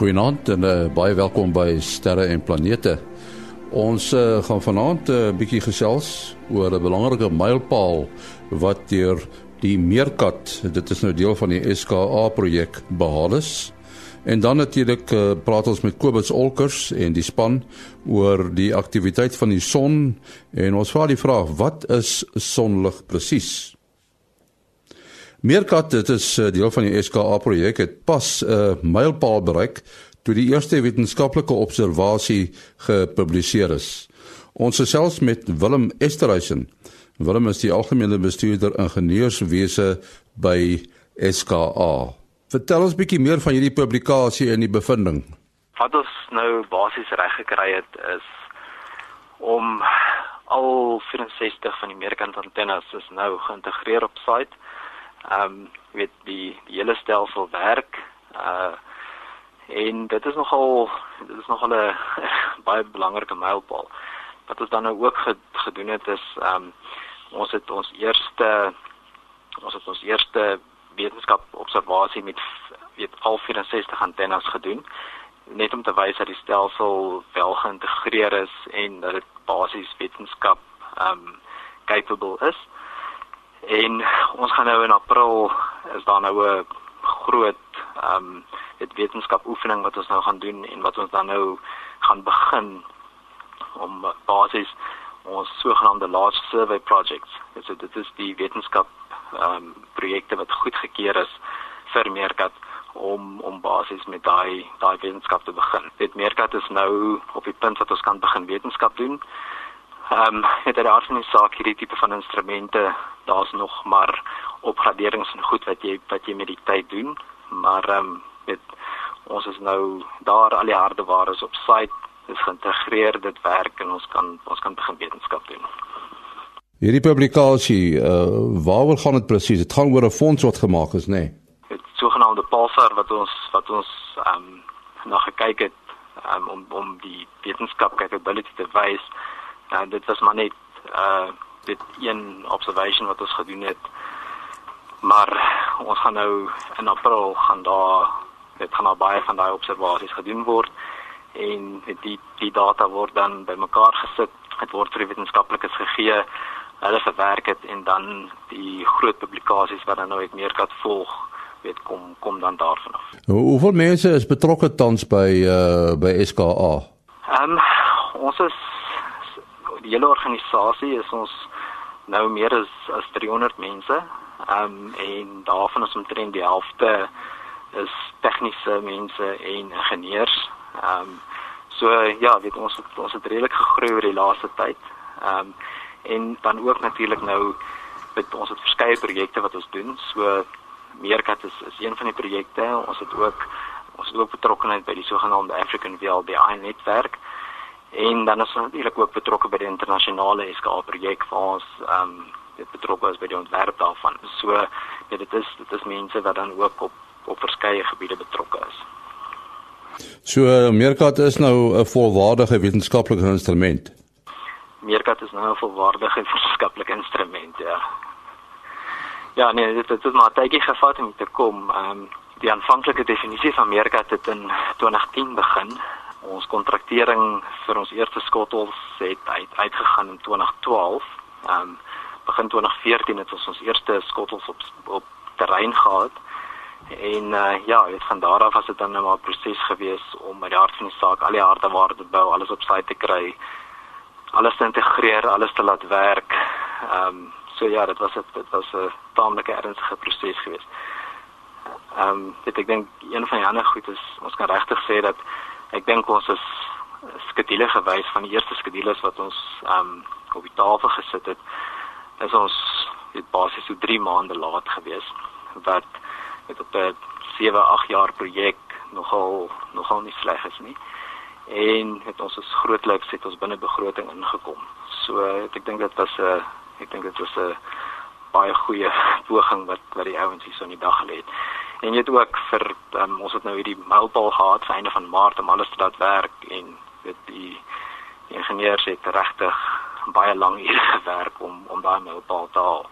Goeienaand en uh, baie welkom by Sterre en Planete. Ons uh, gaan vanaand 'n uh, bietjie gesels oor 'n belangrike mylpaal wat deur die Meerkat, dit is nou deel van die SKA projek behaal is. En dan natuurlik uh, praat ons met Kobus Olkers en die span oor die aktiwiteit van die son en ons vra die vraag wat is sonlig presies? Meerkat dit is eh, deel van die SKA projek het pas 'n uh, mylpaal bereik toe die eerste wetenskaplike observasie gepubliseer is. Ons gesels met Willem Esterhuizen. Willem is die algemene bestuurder ingenieurswese by SKA. Vertel ons bietjie meer van hierdie publikasie en die bevinding. Wat ons nou basies reg gekry het is om al 64 van die meerkant antennes is nou geïntegreer op site ehm um, weet die die hele stelsel werk uh en dit is nogal dit is nogal 'n baie belangrike mylpaal. Wat ons dan nou ook gedoen het is ehm um, ons het ons eerste ons het ons eerste wetenskap observasie met weet al 64 antennes gedoen net om te wys dat die stelsel wel geïntegreer is en dat dit basies wetenskap ehm um, capable is. En ons gaan nou in April is daar nou 'n groot ehm um, dit wetenskap oefening wat ons nou gaan doen en wat ons dan nou gaan begin om basies ons sogenaamde large survey projects. So dit is die wetenskap ehm um, projekte wat goedgekeur is vir Meerkat om om basies met daai daai wetenskap te begin. Dit Meerkat is nou op die punt wat ons kan begin wetenskap doen. Ehm um, het daar af nie saak hierdie tipe van instrumente, daar's nog maar opgraderings en goed wat jy wat jy met die tyd doen, maar ehm um, dit ons is nou daar al die hardeware is op site, is geïntegreer, dit werk en ons kan ons kan begin wetenskap doen. Hierdie publikasie, uh, waaroor gaan dit presies? Dit gaan oor 'n fonds wat gemaak is, nê? Nee? Dit sogenaamde Pulsar wat ons wat ons ehm um, na gekyk het um, om om die wetenskap capability te wys uh, dit was maar net uh dit een observation wat ons gedoen het maar ons gaan nou in april gaan daar dit gaan nou baie van daai observasies gedoen word en die die data word dan bymekaar gesit dit word vir wetenskaplikes gegee hulle verwerk dit en dan die groot publikasies wat dan nou uit Meerkat volg weet kom kom dan daarvan af. Hoeveel mense is betrokke tans by uh by SKA? Ehm um, ons is die hele organisasie is ons nou meer as as 300 mense. Ehm um, en daarvan is omtrent die helfte is tegniese mense en ingenieurs. Ehm um, so ja, weet ons het, ons het redelik gegroei oor die laaste tyd. Ehm um, en dan ook natuurlik nou met ons het verskeie projekte wat ons doen. So Meerkat is is een van die projekte. Ons het ook ons het ook betrokkeheid by die sogenaamde African VLBI netwerk. En dan is ons natuurlik ook betrokke by die internasionale SKA projek waar ons ehm um, dit betrokke is by die ontwerp daarvan. So ja, dit is dit is mense wat dan ook op op verskeie gebiede betrokke is. So Meerkat is nou 'n volwaardige wetenskaplike instrument. Meerkat is nou 'n volwaardige wetenskaplike instrument, ja. Ja, nee, dit het, het maar tydjie gevat om te kom. Ehm um, die aanvanklike definisie van Meerkat het in 2010 begin ons kontraktering vir ons eerste skottels het uit, uitgegaan in 2012. Ehm um, begin 2014 het ons ons eerste skottels op op terrein gehad. En uh, ja, dit van daar af was dit dan nou maar 'n proses gewees om met die hart van die saak al die hardeware te bou, alles op sy te kry, alles te integreer, alles te laat werk. Ehm um, so ja, dit was dit was 'n taamlike ernstige proses geweest. Ehm um, dit ek dink een van die ander goed is ons kan regtig sê dat ek dink ons is skedule gewys van die eerste skedules wat ons um op die tafel gesit het is ons dit basies so 3 maande laat gewees wat met op 'n 7 8 jaar projek nogal nogal nie sleg is nie. En het ons is grootliks het ons binne begroting ingekom. So ek dink dit was 'n ek dink dit was 'n baie goeie poging wat wat die ouens hier so in die dag gelê het en jy het ook vir um, ons het nou hierdie mylpaal gehad vir einde van Maart om alles te laat werk en weet die, die ingenieurs het regtig baie lank hier gewerk om om daai mylpaal te haal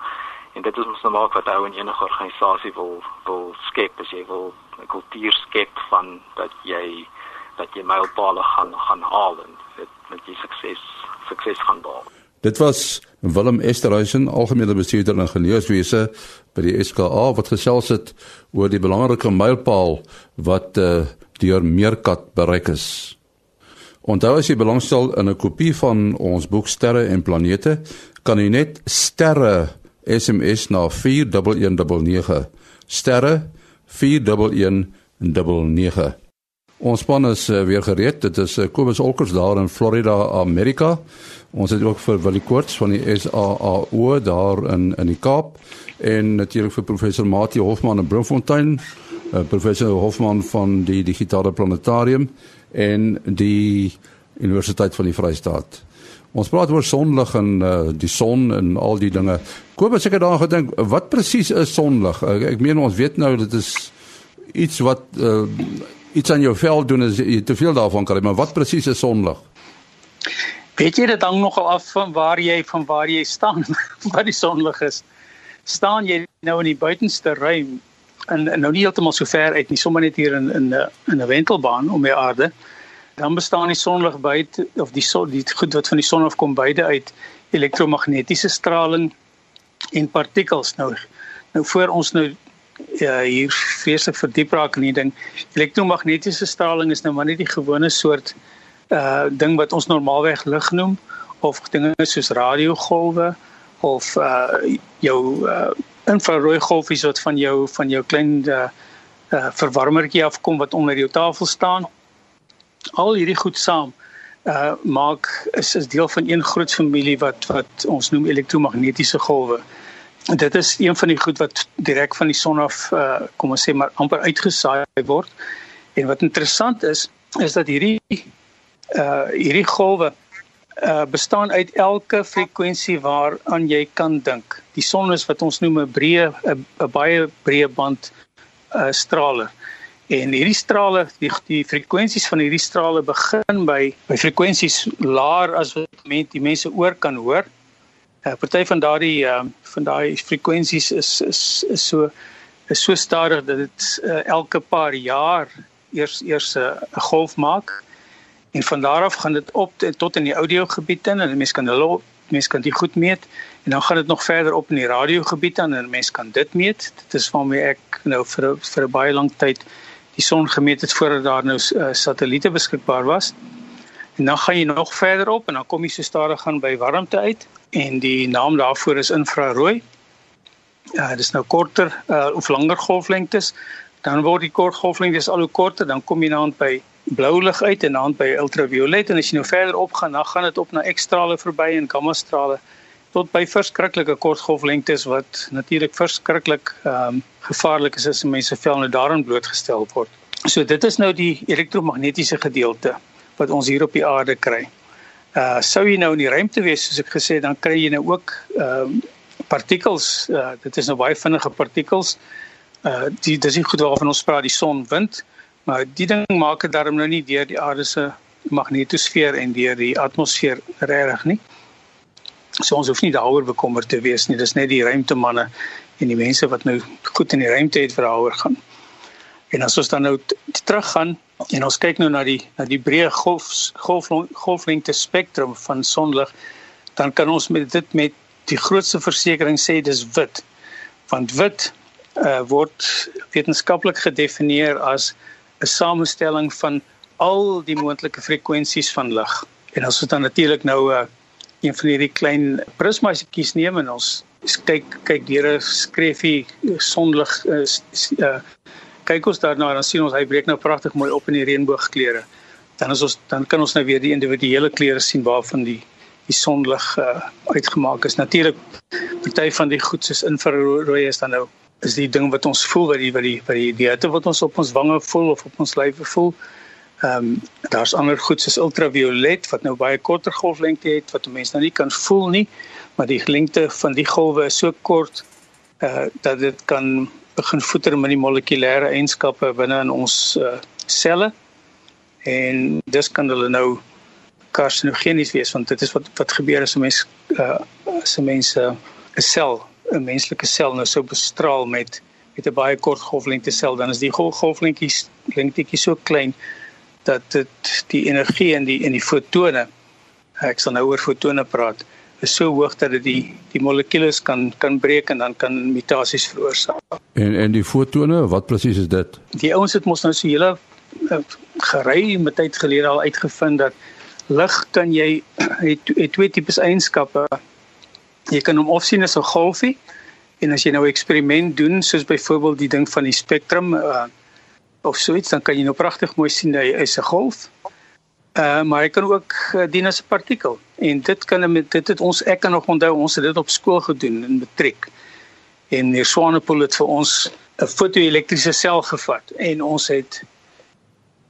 en dit is mos nou maak wat ou in enige organisasie wil wil skep as jy wil 'n kultuur skep van dat jy dat jy mylpale gaan gaan haal en dit met jy sukses sukses gaan behaal. Dit was Willem Esterhuizen, algemene bestuurder in ingenieurswese by die SKA wat gesels het oor die belangrike mylpaal wat uh, deur Meerkat bereik is. Onthou as jy belangstel in 'n kopie van ons boek Sterre en Planete, kan jy net sterre SMS na 4119. Sterre 4119. Ons span is uh, weer gereed. Dit is uh, Kobus Olkers daar in Florida, Amerika. Ons het ook vir Willie Koorts van die SAAO daar in in die Kaap en natuurlik vir professor Mati Hofman in Bloemfontein, uh, professor Hofman van die digitale planetarium en die Universiteit van die Vrystaat. Ons praat oor sonlig en uh, die son en al die dinge. Kobus ek het daar gedink, wat presies is sonlig? Uh, ek meen ons weet nou dit is iets wat uh, iets aan jou vel doen as jy te veel daarvan kry, maar wat presies is sonlig? Weet jy dit hang nogal af van waar jy van waar jy staan, wat die sonlig is. Staan jy nou in die buitenste ruim en, en nou nie heeltemal so ver uit nie, sommer net hier in in 'n in 'n wentelbaan om die aarde, dan bestaan die sonlig buite of die son die goed wat van die son afkom beide uit elektromagnetiese straling en partikels nou. Nou voor ons nou ja, hier vreeslik verdiep raak in die ding. Elektromagnetiese straling is nou maar nie die gewone soort uh ding wat ons normaalweg lig noem of dinge soos radiogolwe of uh jou uh infrarooi golfies wat van jou van jou klein uh, uh verwarmertjie afkom wat onder jou tafel staan. Al hierdie goed saam uh maak is is deel van een groot familie wat wat ons noem elektromagnetiese golwe dit is een van die goed wat direk van die son af uh, kom ons sê maar amper uitgesaai word. En wat interessant is is dat hierdie uh hierdie golwe uh bestaan uit elke frekwensie waaraan jy kan dink. Die son is wat ons noem 'n breë 'n baie breë band uh straler. En hierdie strale die die frekwensies van hierdie strale begin by by frekwensies laer as wat die mense oor kan hoor Uh, party van daardie uh, van daai frekwensies is is is so is so stadig dat dit uh, elke paar jaar eers eers 'n uh, golf maak en van daar af gaan dit op tot in die audio gebied in en mense kan hulle mense kan dit goed meet en dan gaan dit nog verder op in die radio gebied aan en mense kan dit meet dit is waarmee ek nou vir vir 'n baie lank tyd die son gemeet het voordat daar nou uh, satelliete beskikbaar was en dan gaan jy nog verder op en dan kom jy so stadig gaan by warmte uit en die naam daarvoor is infrarooi. Ja, uh, dit is nou korter uh, of langer golflengtes. Dan word die kort golflengtes al hoe korter, dan kom jy nou by blou lig uit en dan by ultraviolet. En as jy nou verder op gaan, dan gaan dit op na X-strale verby en gamma-strale tot by verskriklike kort golflengtes wat natuurlik verskriklik ehm um, gevaarlik is as mense vel nou daarin blootgestel word. So dit is nou die elektromagnetiese gedeelte wat ons hier op die aarde kry. Uh sou jy nou in die ruimte wees soos ek gesê dan kry jy nou ook ehm uh, partikels. Uh dit is nou baie vinnige partikels. Uh die dis nie goed waarvan ons praat die son wind maar die ding maak dit daarom nou nie deur die aarde se magnetosfeer en deur die atmosfeer regtig nie. So ons hoef nie daaroor bekommerd te wees nie. Dis net die ruimtemanne en die mense wat nou goed in die ruimte het vir daaroor gaan. En as ons dan nou teruggaan en ons kyk nou na die na die breë golf golf golflengte spektrum van sonlig, dan kan ons met dit met die grootste versekering sê dis wit. Want wit uh, word wetenskaplik gedefinieer as 'n samestelling van al die moontlike frekwensies van lig. En as ons dan natuurlik nou 'n uh, een van hierdie klein prismaatjies neem en ons kyk kyk deur 'n skrefie sonlig uh, uh, kyk ons daarna dan sien ons hy breek nou pragtig mooi op in die reënboogkleure. Dan is ons dan kan ons nou weer die individuele kleure sien waarvan die die sonlig uh, uitgemaak is. Natuurlik party van die goed soos infrarooi is dan nou is die ding wat ons voel wat die wat die wat die hitte wat ons op ons wange voel of op ons lywe voel. Ehm um, daar's ander goed soos ultraviolet wat nou baie korter golflengte het wat mense nou nie kan voel nie, maar die lengte van die golwe is so kort uh dat dit kan begin voeter met die molekulêre eienskappe binne in ons uh, selle en dis kan hulle nou karsinogenies wees want dit is wat wat gebeur as 'n mens uh, as 'n mens 'n uh, sel 'n menslike sel nou sou bestraal met met 'n baie kort golflengte sel, dan is die golflengtjies lengtetjies so klein dat dit die energie in die in die fotone ek sal nou oor fotone praat is so hoog dat dit die die molekules kan kan breek en dan kan mutasies veroorsaak. En en die fotone, wat presies is dit? Die ouens het mos nou so hele uh, gerei met tyd gelede al uitgevind dat lig kan jy het, het twee tipes eienskappe. Jy kan hom of sien as 'n golfie en as jy nou 'n eksperiment doen soos byvoorbeeld die ding van die spektrum uh, of so iets dan kan jy nou pragtig mooi sien hy is 'n golf. Uh, maar hy kan ook uh, dien as 'n partikel en dit kan met dit het ons ek kan nog onthou ons het dit op skool gedoen in matriek en meneer Swanepoel het vir ons 'n fotoelektriese sel gevat en ons het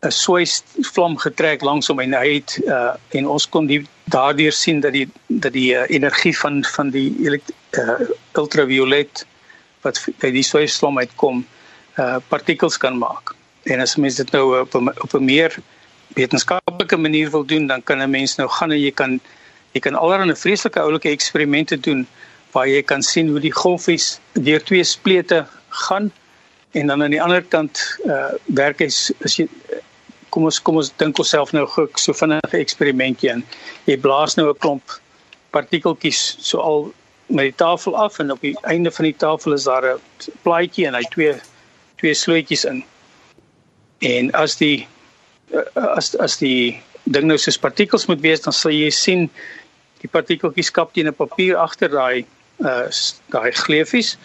'n soos vlam getrek langs hom en hy het uh, en ons kon die daardeur sien dat die dat die uh, energie van van die uh, ultraviolet wat uit die soos vlam uitkom uh, partikels kan maak. En as mens dit nou op 'n op 'n meer wetenskaplike manier wil doen, dan kan 'n mens nou gaan en jy kan jy kan allerlei vreeslike oulike eksperimente doen waar jy kan sien hoe die golfies deur twee splete gaan en dan aan die ander kant uh werk hy as jy kom ons kom ons dink onsself nou gou so vinnige eksperimentjie in. Jy blaas nou 'n klomp partikeltjies so al met die tafel af en op die einde van die tafel is daar 'n plaatjie en hy twee twee slootjies in. En as die as as die ding nou soos partikels moet wees dan sal jy sien die partikeltjies kap teen 'n papier agter daai uh daai gleefies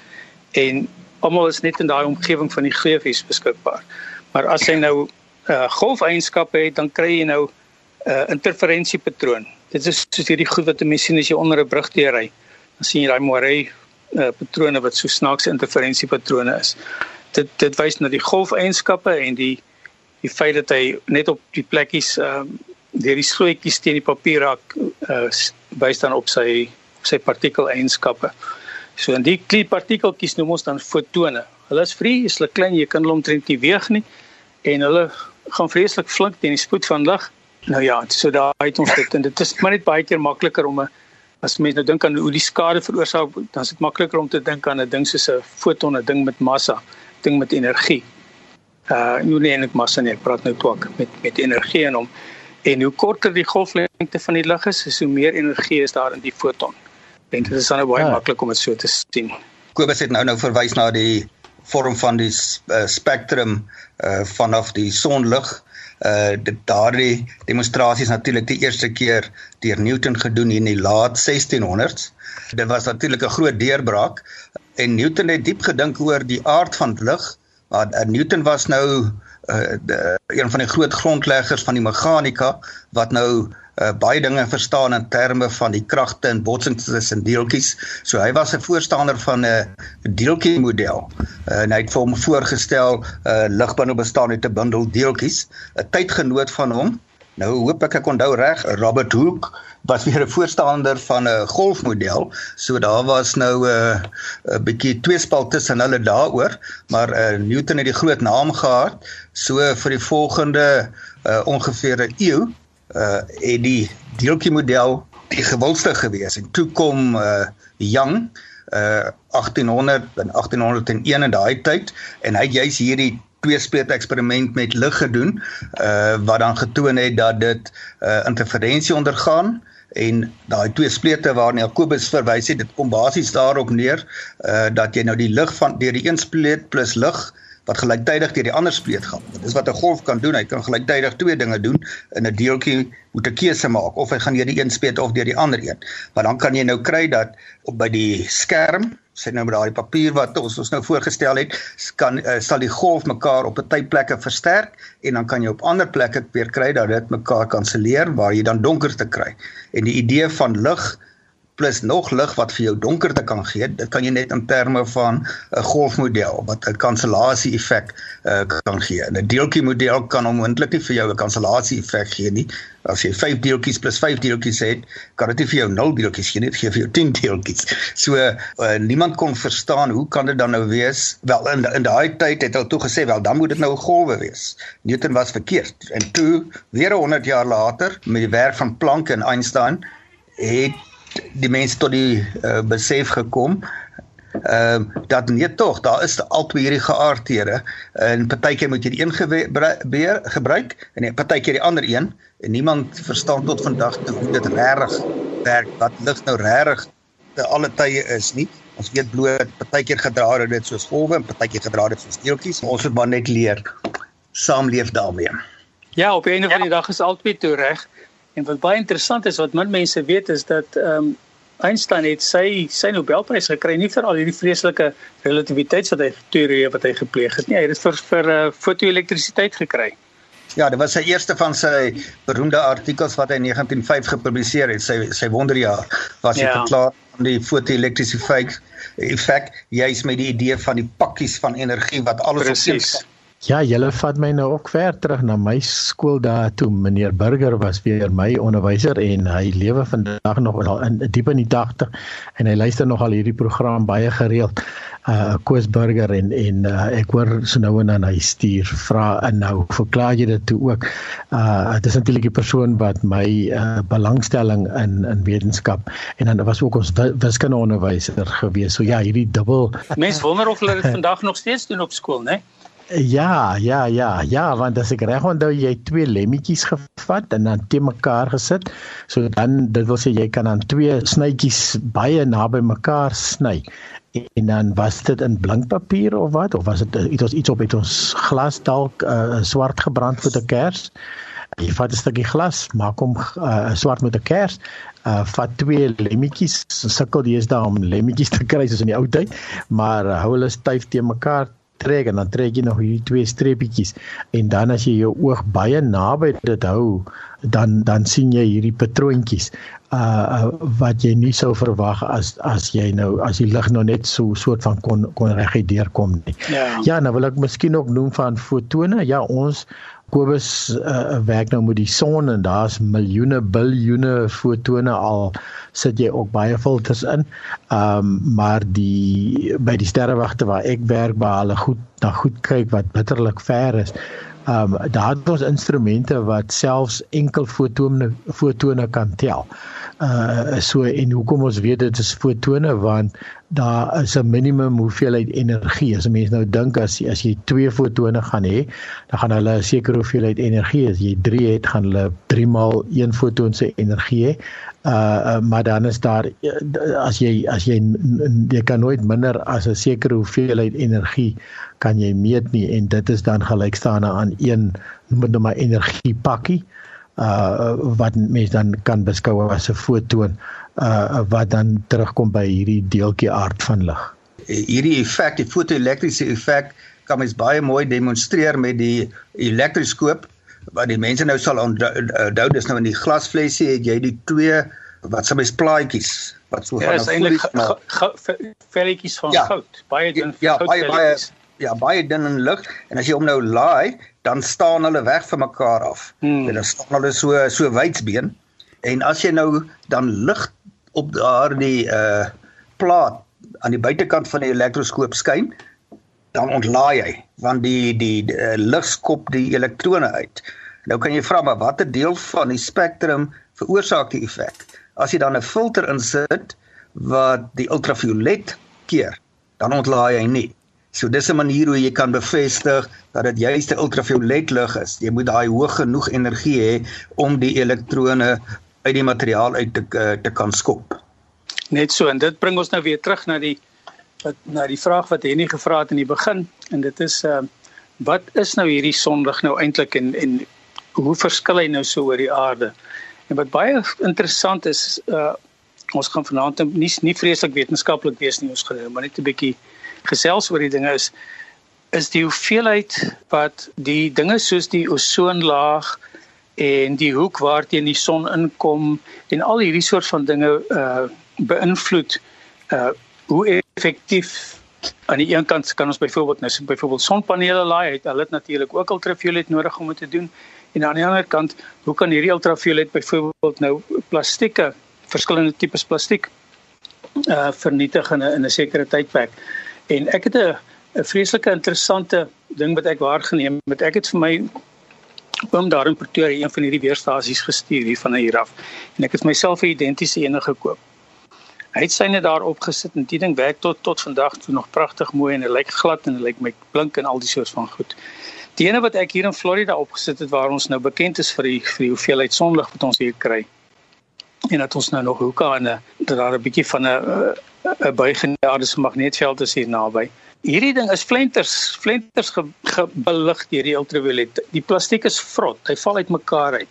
en almal is net in daai omgewing van die gleefies beskikbaar. Maar as hy nou uh golfeienskappe het dan kry jy nou 'n uh, interferensiepatroon. Dit is soos hierdie goed wat 'n mens sien as jy onder 'n brug teery. Dan sien jy daai moerei uh patrone wat so snaakse interferensiepatrone is. Dit dit wys na die golfeienskappe en die die feit dat hy net op die plekkies ehm uh, deur die slootjies teen die papier raak uh, wys dan op sy op sy partikel-eienskappe. So in die klein partikeltjies noem ons dan fotone. Hulle is hulle klein, jy kan hulle omtrent nie weeg nie en hulle gaan vreeslik flink teen die spoed van lig. Nou ja, so daar het ons dit en dit is maar net baie keer makliker om 'n as mense nou dink aan hoe die skade veroorsaak, dan is dit makliker om te dink aan 'n ding soos 'n foton, 'n ding met massa, ding met energie uh nie net ek massa nie, ek praat nou ook met met energie in hom. En hoe korter die golflengte van die lig is, is hoe meer energie is daar in die foton. En dit is dan nou baie ja. maklik om dit so te sien. Kobus het nou nou verwys na die vorm van die uh, spektrum uh vanaf die sonlig. Uh dit daardie demonstrasies natuurlik die eerste keer deur Newton gedoen in die laat 1600s. Dit was natuurlik 'n groot deurbraak en Newton het diep gedink oor die aard van lig Maar uh, Newton was nou uh, de, een van die groot grondleggers van die meganika wat nou uh, baie dinge verstaan in terme van die kragte en botsings tussen deeltjies. So hy was 'n voorstander van 'n uh, deeltjie model. Uh, en hy het vir hom voorgestel uh, ligbane bestaan uit 'n bundel deeltjies. 'n Tydgenoot van hom, nou hoop ek ek onthou reg, Robert Hooke was weer 'n voorstander van 'n golfmodel. So daar was nou 'n uh, 'n bietjie tweespal tussen hulle daaroor, maar uh, Newton het die groot naam gehad. So vir die volgende uh, ongeveer 'n eeu uh het die deeltjie model die gewildste gewees. En toe kom uh Young uh 1800 en 1801 in daai tyd en hy het juis hierdie twee spleet eksperiment met lig gedoen uh wat dan getoon het dat dit uh interferensie ondergaan en daai twee splete waarna Jakobus verwys het, dit kom basies daarop neer uh dat jy nou die lig van deur die een spleet plus lig wat gelyktydig deur die ander spleet gaan. Dis wat 'n golf kan doen. Hy kan gelyktydig twee dinge doen in 'n deeltjie moet 'n keuse maak of hy gaan deur die een spleet of deur die ander een. Maar dan kan jy nou kry dat op by die skerm sê nou met daai papier wat ons ons nou voorgestel het, kan uh, sal die golf mekaar op 'n tyd plekke versterk en dan kan jy op ander plekke weer kry dat dit mekaar kanselleer waar jy dan donkerte kry. En die idee van lig plus nog lig wat vir jou donkerte kan gee. Dit kan jy net in terme van 'n golfmodel wat 'n kansellasie effek uh, kan gee. 'n Deeltjie model kan onmoontlik nie vir jou 'n kansellasie effek gee nie. As jy 5 deeltjies plus 5 deeltjies het, kan dit nie vir jou 0 deeltjies gee nie, dit gee vir jou 10 deeltjies. So uh, niemand kon verstaan hoe kan dit dan nou wees? Wel in in daai tyd het hulle toe gesê wel dan moet dit nou 'n golwe wees. Newton was verkeerd. En toe weer 100 jaar later met die werk van Planck en Einstein het die mense tot die uh, besef gekom ehm uh, dat nee tog, daar is albei hierdie geaardhede en partykeer moet jy die een gebruik en partykeer die ander een en niemand verstaan tot vandag toe hoe dit regtig werk wat lig nou regtig te alle tye is nie. Ons weet bloot partykeer gedra het dit soos golwe en partykeer gedra het soos deeltjies. Ons moet maar net leer saamleef daarmee. Ja, op 'n of ander dag is albei toe reg. En wat baie interessant is wat min mense weet is dat ehm um, Einstein het sy sy Nobelprys gekry nie vir al hierdie vreeslike relativiteitsteorie wat hy gepleeg het nie. Hy het dit vir vir uh, fotoelektrisiteit gekry. Ja, dit was sy eerste van sy beroemde artikels wat hy in 1905 gepubliseer het. Sy sy wonderjaar was hy ja. verklaar aan die fotoelektrisiteit effek juis met die idee van die pakkies van energie wat alles Precies. op Ja, julle vat my nou ook ver terug na my skool daar toe meneer Burger was weer my onderwyser en hy lewe vandag nog al in diep in die 80 en hy luister nog al hierdie program baie gereeld. Uh Koos Burger en en uh, ek hoor so nou en dan hy stuur vra en nou verklaar jy dit toe ook. Uh dit is natuurlik die persoon wat my uh, belangstelling in in wetenskap en dan was ook ons wiskunde onderwyser gewees. So ja, hierdie dubbel Mense wonder of hulle dit vandag nog steeds doen op skool, né? Nee? Ja, ja, ja, ja, want as ek reg onthou jy twee lemmetjies gevat en dan te mekaar gesit. So dan dit wil sê jy kan dan twee snytjies baie naby mekaar sny. En dan was dit in blinkpapier of wat of was dit iets ons iets op het ons glas dalk uh, swart gebrand met 'n kers. Jy vat 'n stukkie glas, maak hom uh, swart met 'n kers. Uh vat twee lemmetjies, sukkel daar om lemmetjies te kry soos in die ou tyd, maar uh, hou hulle styf te mekaar trek en dan trek jy nog hierdie twee streepietjies en dan as jy jou oog baie naby dit hou dan dan sien jy hierdie patroontjies uh, uh wat jy nie sou verwag as as jy nou as die lig nou net so soort van kon kon reguit deurkom nie. Ja. ja, nou wil ek miskien ook noem van fotone. Ja, ons Kobus uh, werk nou met die son en daar's miljoene biljoene fotone al sit jy ook baie filters in. Ehm um, maar die by die sterrewagte waar ek werk waar hulle goed na goed kyk wat bitterlik ver is. Ehm um, daar het ons instrumente wat selfs enkel fotone fotone kan tel. Uh so en hoekom ons weet dit is fotone want daar is 'n minimum hoeveelheid energie. As 'n mens nou dink as as jy twee fotone gaan hê, dan gaan hulle 'n sekere hoeveelheid energie. As jy 3 het, gaan hulle 3 maal 1 foton se energie hê. Uh, uh maar dan is daar as jy as jy jy kan nooit minder as 'n sekere hoeveelheid energie kan jy meet nie en dit is dan gelykstaande aan 1 noem dit nou maar energie pakkie uh wat mens dan kan beskou as 'n fotoon uh wat dan terugkom by hierdie deeltjie aard van lig. Hierdie effek, die fotoelektriese effek kan mens baie mooi demonstreer met die elektroskoop wat die mense nou sal onthou dis nou in die glasflesie het jy die twee wat sê mens plaatjies wat so ja, van 'n eintlik velletjies van ja, goud baie dun ja, baie baie ja baie dun in lig en as jy hom nou laai dan staan hulle weg van mekaar af hmm. en dan staan hulle so so wydsbeen en as jy nou dan lig op daardie uh plaat aan die buitekant van die elektroskoop skyn, dan ontlaai hy want die die, die uh, lig skop die elektrone uit. Nou kan jy vra maar watter deel van die spektrum veroorsaak die effek? As jy dan 'n filter insit wat die ultraviolet keer, dan ontlaai hy nie. So dis 'n manier hoe jy kan bevestig dat dit juist 'n ultraviolet lig is. Jy moet daai hoog genoeg energie hê om die elektrone uit die materiaal uit te uh, te kan skop. Net so en dit bring ons nou weer terug na die wat na die vraag wat Henny gevra het in die begin en dit is uh wat is nou hierdie sonlig nou eintlik en en hoe verskil hy nou so oor die aarde? En wat baie interessant is uh ons gaan vanaand nie nie vreeslik wetenskaplik wees nie ons gaan maar net 'n bietjie gesels oor die dinge is is die hoeveelheid wat die dinge soos die ozonlaag en die hoek waarteen die son inkom en al hierdie soort van dinge uh beïnvloed uh hoe effektief aan die een kant kan ons byvoorbeeld nou byvoorbeeld sonpanele laai het hulle natuurlik ook ultraviolet nodig om dit te doen. En aan die ander kant hoe kan hierdie ultraviolet byvoorbeeld nou plastieke verskillende tipes plastiek uh vernietig in 'n in 'n sekere tydperk en ek het 'n vreeslike interessante ding wat ek waargeneem het ek het vir my oom daar in Pretoria een van hierdie weerstasies gestuur hier van hier af en ek het myself 'n identiese ene gekoop. Hy het syne daar opgesit en die ding werk tot tot vandag toe nog pragtig mooi en dit lyk glad en dit lyk my blink en al die soort van goed. Die ene wat ek hier in Florida opgesit het waar ons nou bekend is vir die vir die hoeveelheid sonlig wat ons hier kry. En dat ons nou nog hoeke aan 'n dat daar 'n bietjie van 'n 'n buigende magneetveld is hier naby. Hierdie ding is flenters, flenters gebelig deur die ultraviolet. Die plastiek is vrot, hy val uitmekaar uit.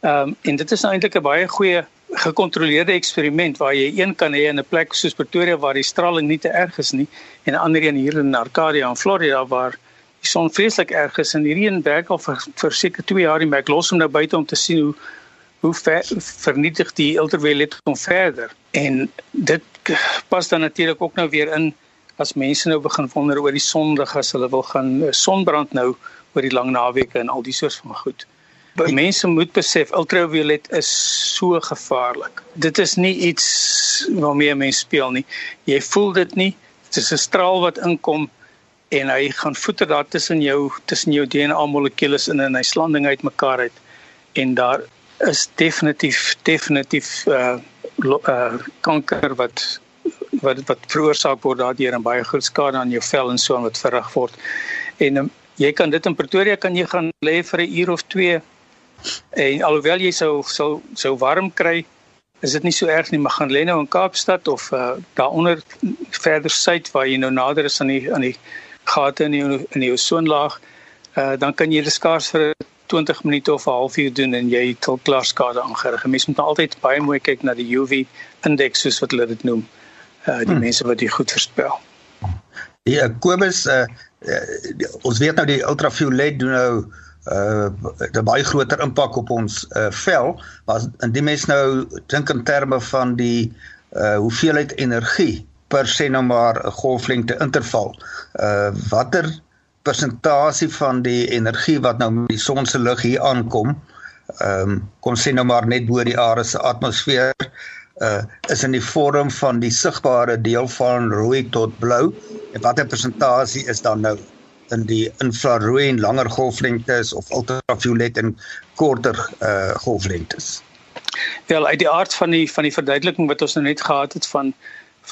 Ehm um, en dit is nou eintlik 'n baie goeie gekontroleerde eksperiment waar jy een kan hê in 'n plek soos Pretoria waar die straling nie te erg is nie en 'n ander een hier in Arcadia in Florida waar die son vreeslik erg is en hierdie een werk al vir, vir seker 2 jaar en ek los hom nou buite om te sien hoe hoe ver, vernietig die ultraviolet kom verder en dit pas dan natuurlik ook nou weer in as mense nou begin wonder oor die sonlig as hulle wil gaan eh, sonbrand nou oor die lang naweke en al die soort van goed mense moet besef ultraviolet is so gevaarlik. Dit is nie iets waarmee mense speel nie. Jy voel dit nie. Dit is 'n straal wat inkom en hy gaan voeter daar tussen jou tussen jou DNA molekules in en hy slanding uit mekaar uit. En daar is definitief definitief uh uh kanker wat wat wat veroorsaak word daardeur en baie groot skade aan jou vel en so wat verrig word. En um, jy kan dit in Pretoria kan jy gaan lê vir 'n uur of 2 En alhoewel jy sou sou sou warm kry, is dit nie so erg nie, maar gaan lê nou in Kaapstad of uh, daaronder verder suid waar jy nou nader is aan die aan die gate in die in die ozonlaag, uh, dan kan jy dit skaars vir 20 minute of 'n halfuur doen en jy het al klaar skade aangerig. Mense moet altyd baie mooi kyk na die UV indeks soos wat hulle dit noem. Uh die hmm. mense wat dit goed voorspel. Ja, Kobus, uh, uh, ons weet nou die ultraviolet doen nou uh 'n baie groter impak op ons uh vel maar indien mens nou dink in terme van die uh hoeveelheid energie per sê nou maar 'n golflengte interval uh watter persentasie van die energie wat nou met die son se lig hier aankom ehm um, kom sê nou maar net bo die aarde se atmosfeer uh is in die vorm van die sigbare deel van rooi tot blou en watter persentasie is dan nou in die infrarooi en langer golflengtes of ultraviolet en korter uh golflengtes. Wel uit die aard van die van die verduideliking wat ons nou net gehad het van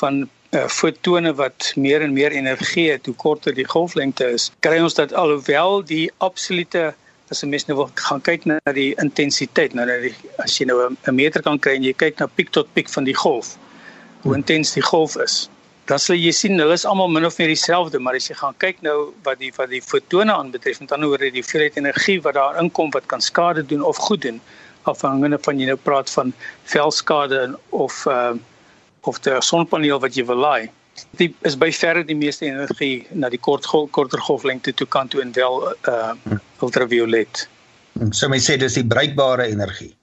van uh, fotone wat meer en meer energie het hoe korter die golflengte is, kry ons dat alhoewel die absolute as 'n mens nou wil gaan kyk na die intensiteit, nou die, as jy nou 'n meter kan kry en jy kyk na piek tot piek van die golf, hoe intens die golf is dan sal jy sien hulle is almal min of meer dieselfde, maar as jy gaan kyk nou wat die wat die fotone aanbetref, met ander woorde die hoeveelheid energie wat daar inkom wat kan skade doen of goed doen, afhangende van jy nou praat van velskade of uh of die sonpaneel wat jy wil laai. Dit is by verre die meeste energie na die kort korter golflengte toe kan toe en wel uh ultraviolet. So my sê dis die bruikbare energie.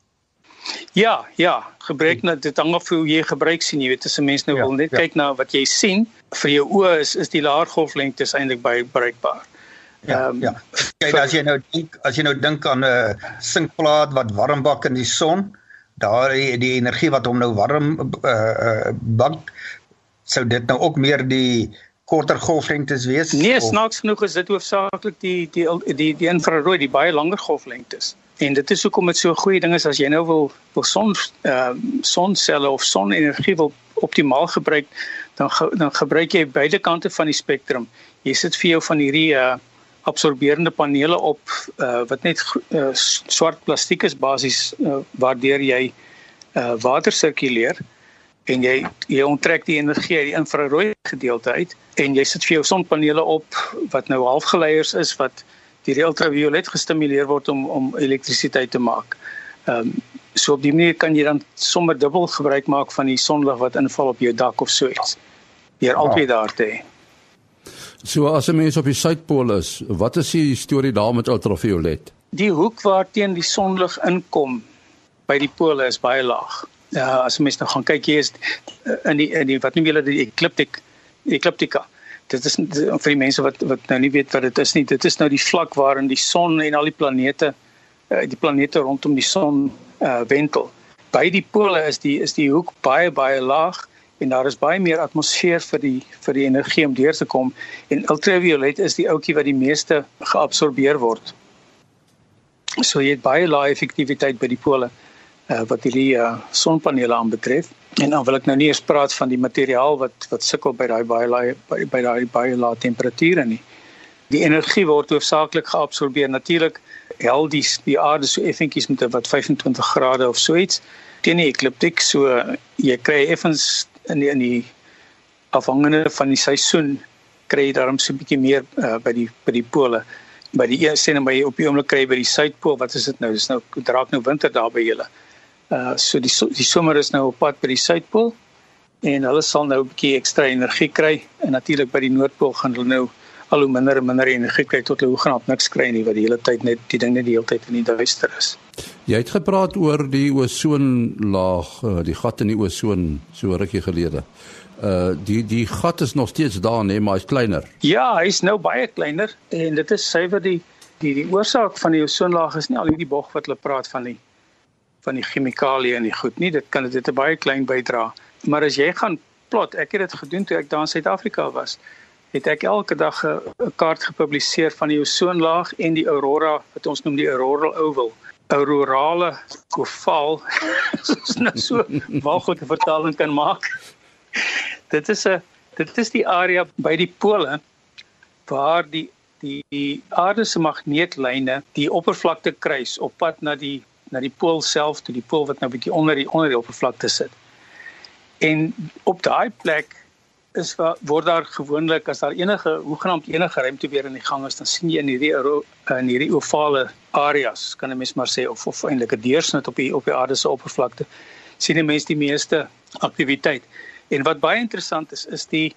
Ja, ja, gebruik net dit hang af hoe jy gebruik sien, jy weet as 'n mens nou ja, wil net ja. kyk na wat jy sien, vir jou oë is is die laer golflengte eintlik baie bruikbaar. Ja, um, ja. Kyk as jy nou dink as jy nou dink aan 'n uh, sinkplaat wat warm bak in die son, daar die, energie wat hom nou warm uh, uh bak, sou dit nou ook meer die korter golflengtes wees? Nee, snaaks genoeg is dit hoofsaaklik die die die die infrarooi, die baie langer golflengtes. En dit is hoekom dit so 'n goeie ding is as jy nou wil wil son ehm uh, sonselle of sonenergie wil optimaal gebruik, dan dan gebruik jy beide kante van die spektrum. Jy sit vir jou van hierdie uh absorberende panele op uh wat net uh, swart plastiek is basies uh, waardeur jy uh water sirkuleer en jy jy onttrek die energie uit die infrarooi gedeelte uit en jy sit vir jou sonpanele op wat nou halfgeleiers is wat die ultraviolet gestimuleer word om om elektrisiteit te maak. Ehm um, so op die manier kan jy dan sommer dubbel gebruik maak van die sonlig wat inval op jou dak of so iets. Deur albei daar te hê. So as 'n mens op die suidpool is, wat is die storie daar met ultraviolet? Die hoek waar teen die sonlig inkom by die pole is baie laag. Ja, as mens nou gaan kyk hier is in die in die wat noem julle die ekliptik ekliptika dit is vir die mense wat wat nou nie weet wat dit is nie. Dit is nou die vlak waarin die son en al die planete uh, die planete rondom die son uh, wentel. By die pole is die is die hoek baie baie laag en daar is baie meer atmosfeer vir die vir die energie om deur te kom en ultraviolet is die ouetjie wat die meeste geabsorbeer word. So jy het baie lae effektiwiteit by die pole. uh, wat hierdie uh, sonpanele aanbetref. En dan wil ek nou nie eens praat van die materiaal wat wat sukkel by daai baie lae by, by daai baie lae temperature nie. Die energie word hoofsaaklik geabsorbeer. Natuurlik hel die die aarde so effentjies met wat 25 grade of so iets teen die ekliptiek so jy kry effens in die, in die afhangende van die seisoen kry jy daarom so 'n bietjie meer uh, by die by die pole. By die sê net by op die oomblik kry jy by die suidpool wat is dit nou? Dis nou draak nou winter daar by julle. Uh so die die somer is nou op pad by die suidpool en hulle sal nou 'n bietjie ekstra energie kry en natuurlik by die noordpool gaan hulle nou al hoe minder en minder energie kry tot hulle hoegenaamd niks kry nie wat die hele tyd net die ding net die hele tyd in die duister is. Jy het gepraat oor die ozonlaag, uh, die gat in die ozon so rukkie gelede uh die die gat is nog steeds daar nee maar hy's kleiner. Ja, hy's nou baie kleiner en dit is suiwer die die die oorsaak van die ozonlaag is nie al hierdie bog wat hulle praat van die van die chemikalieë en die goed nie. Dit kan dit 'n baie klein bydra. Maar as jy gaan plot, ek het dit gedoen toe ek daar in Suid-Afrika was, het ek elke dag 'n kaart gepubliseer van die ozonlaag en die aurora wat ons noem die auroral oval aurorale ovaal. Dis nou so 'n vertaling kan maak dit is 'n dit is die area by die pole waar die die, die aarde se magneetlyne die oppervlakte kruis op pad na die na die pool self toe die pool wat nou bietjie onder die onder die oppervlakte sit. En op daai plek is word daar gewoonlik as daar enige hoegenaamd enige ruimte weer in die gang is dan sien jy in hierdie in hierdie ovale areas kan 'n mens maar sê of of eintlik 'n deursnit op die op die aarde se oppervlakte sien die mense die meeste aktiwiteit. En wat baie interessant is is die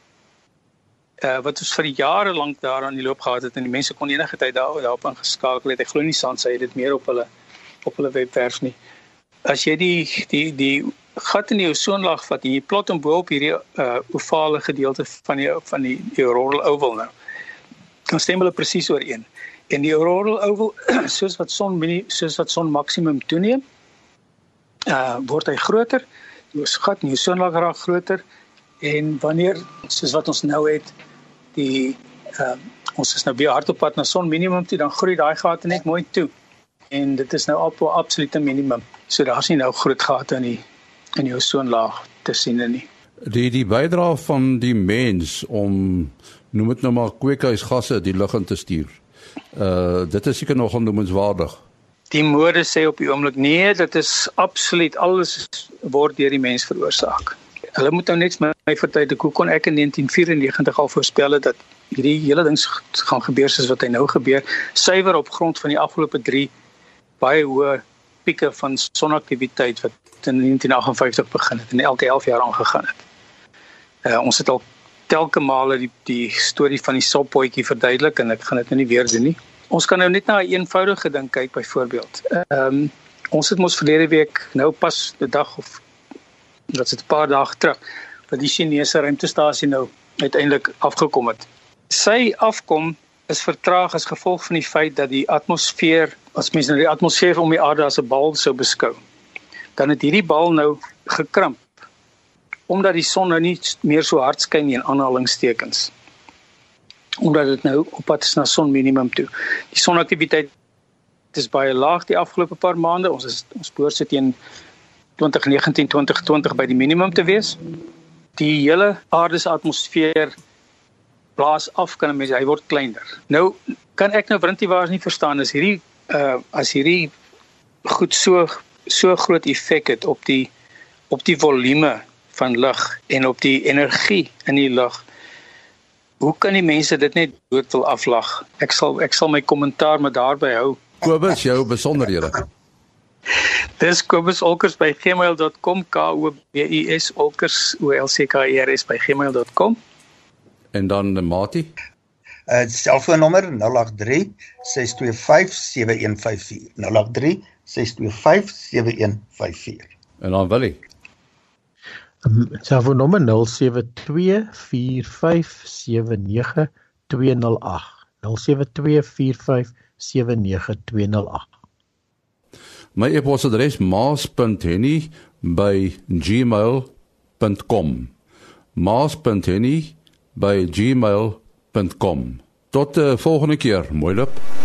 uh wat ons vir jare lank daar aan die loop gehad het en die mense kon enige tyd daar daarop ingeskakel het. Ek glo nie sans hy dit meer op hulle op hulle webwerf nie. As jy die die die gat in die ozonlaag vat en jy plot hom bo op hierdie uh ovale gedeelte van die van die, die auroral oval nou. Dan stem hulle presies ooreen. En die auroral oval soos wat son soos wat son maksimum toeneem, uh word hy groter ons gat nie so lank raak groter en wanneer soos wat ons nou het die uh, ons is nou weer hard op pad na son minimum toe dan groei daai gate net mooi toe en dit is nou op 'n absolute minimum so daar's nie nou groot gate in die in die ozonlaag te sien nie die die bydra van die mens om noem dit nou maar kweekhuisgasse die lug in te stuur uh dit is seker nog onnoemenswaardig Die mode sê op die oomblik nee, dit is absoluut alles word deur die mens veroorsaak. Hulle moet nou net my vertel hoe kon ek in 1994 al voorspel dat hierdie hele ding gaan gebeur soos wat hy nou gebeur, suiwer op grond van die afgelope 3 baie hoë pieke van sonaktiwiteit wat in 1958 begin het en elke 11 jaar aangegaan het. Uh, ons het al telke male die die storie van die soppotjie verduidelik en ek gaan dit nou nie weer doen nie. Ons kan nou net na 'n eenvoudige ding kyk byvoorbeeld. Ehm um, ons het mos verlede week nou pas 'n dag of wat se 'n paar dae terug wat die Chinese ruimtestasie nou uiteindelik afgekom het. Sy afkom is vertraag as gevolg van die feit dat die atmosfeer, as mens nou die atmosfeer om die aarde as 'n bal sou beskou, dan het hierdie bal nou gekrimp omdat die son nou nie meer so hard skyn nie in aanhalingstekens omdat dit nou op pad is na son minimum toe. Die sonaktiwiteit is baie laag die afgelope paar maande. Ons is ons behoort sit teen 2019 2020 by die minimum te wees. Die hele aarde se atmosfeer blaas af kan mense hy word kleiner. Nou kan ek nou Brintie nie verstaan as hierdie uh as hierdie goed so so groot effek het op die op die volume van lug en op die energie in die lug Hoe kan die mense dit net dood wil aflag? Ek sal ek sal my kommentaar met daarby hou. Kobus, jou besonderhede. Dis Kobus Olkers by gmail.com K O B U S Olkers O L C K E R S by gmail.com. En dan die Mati. Uh selfoonnommer 083 625 7154. 083 625 7154. En dan Willie. Selfoonnommer 0724579208. 0724579208. My e-posadres maas.henny@gmail.com. maas.henny@gmail.com. Tot die volgende keer, mooi loop.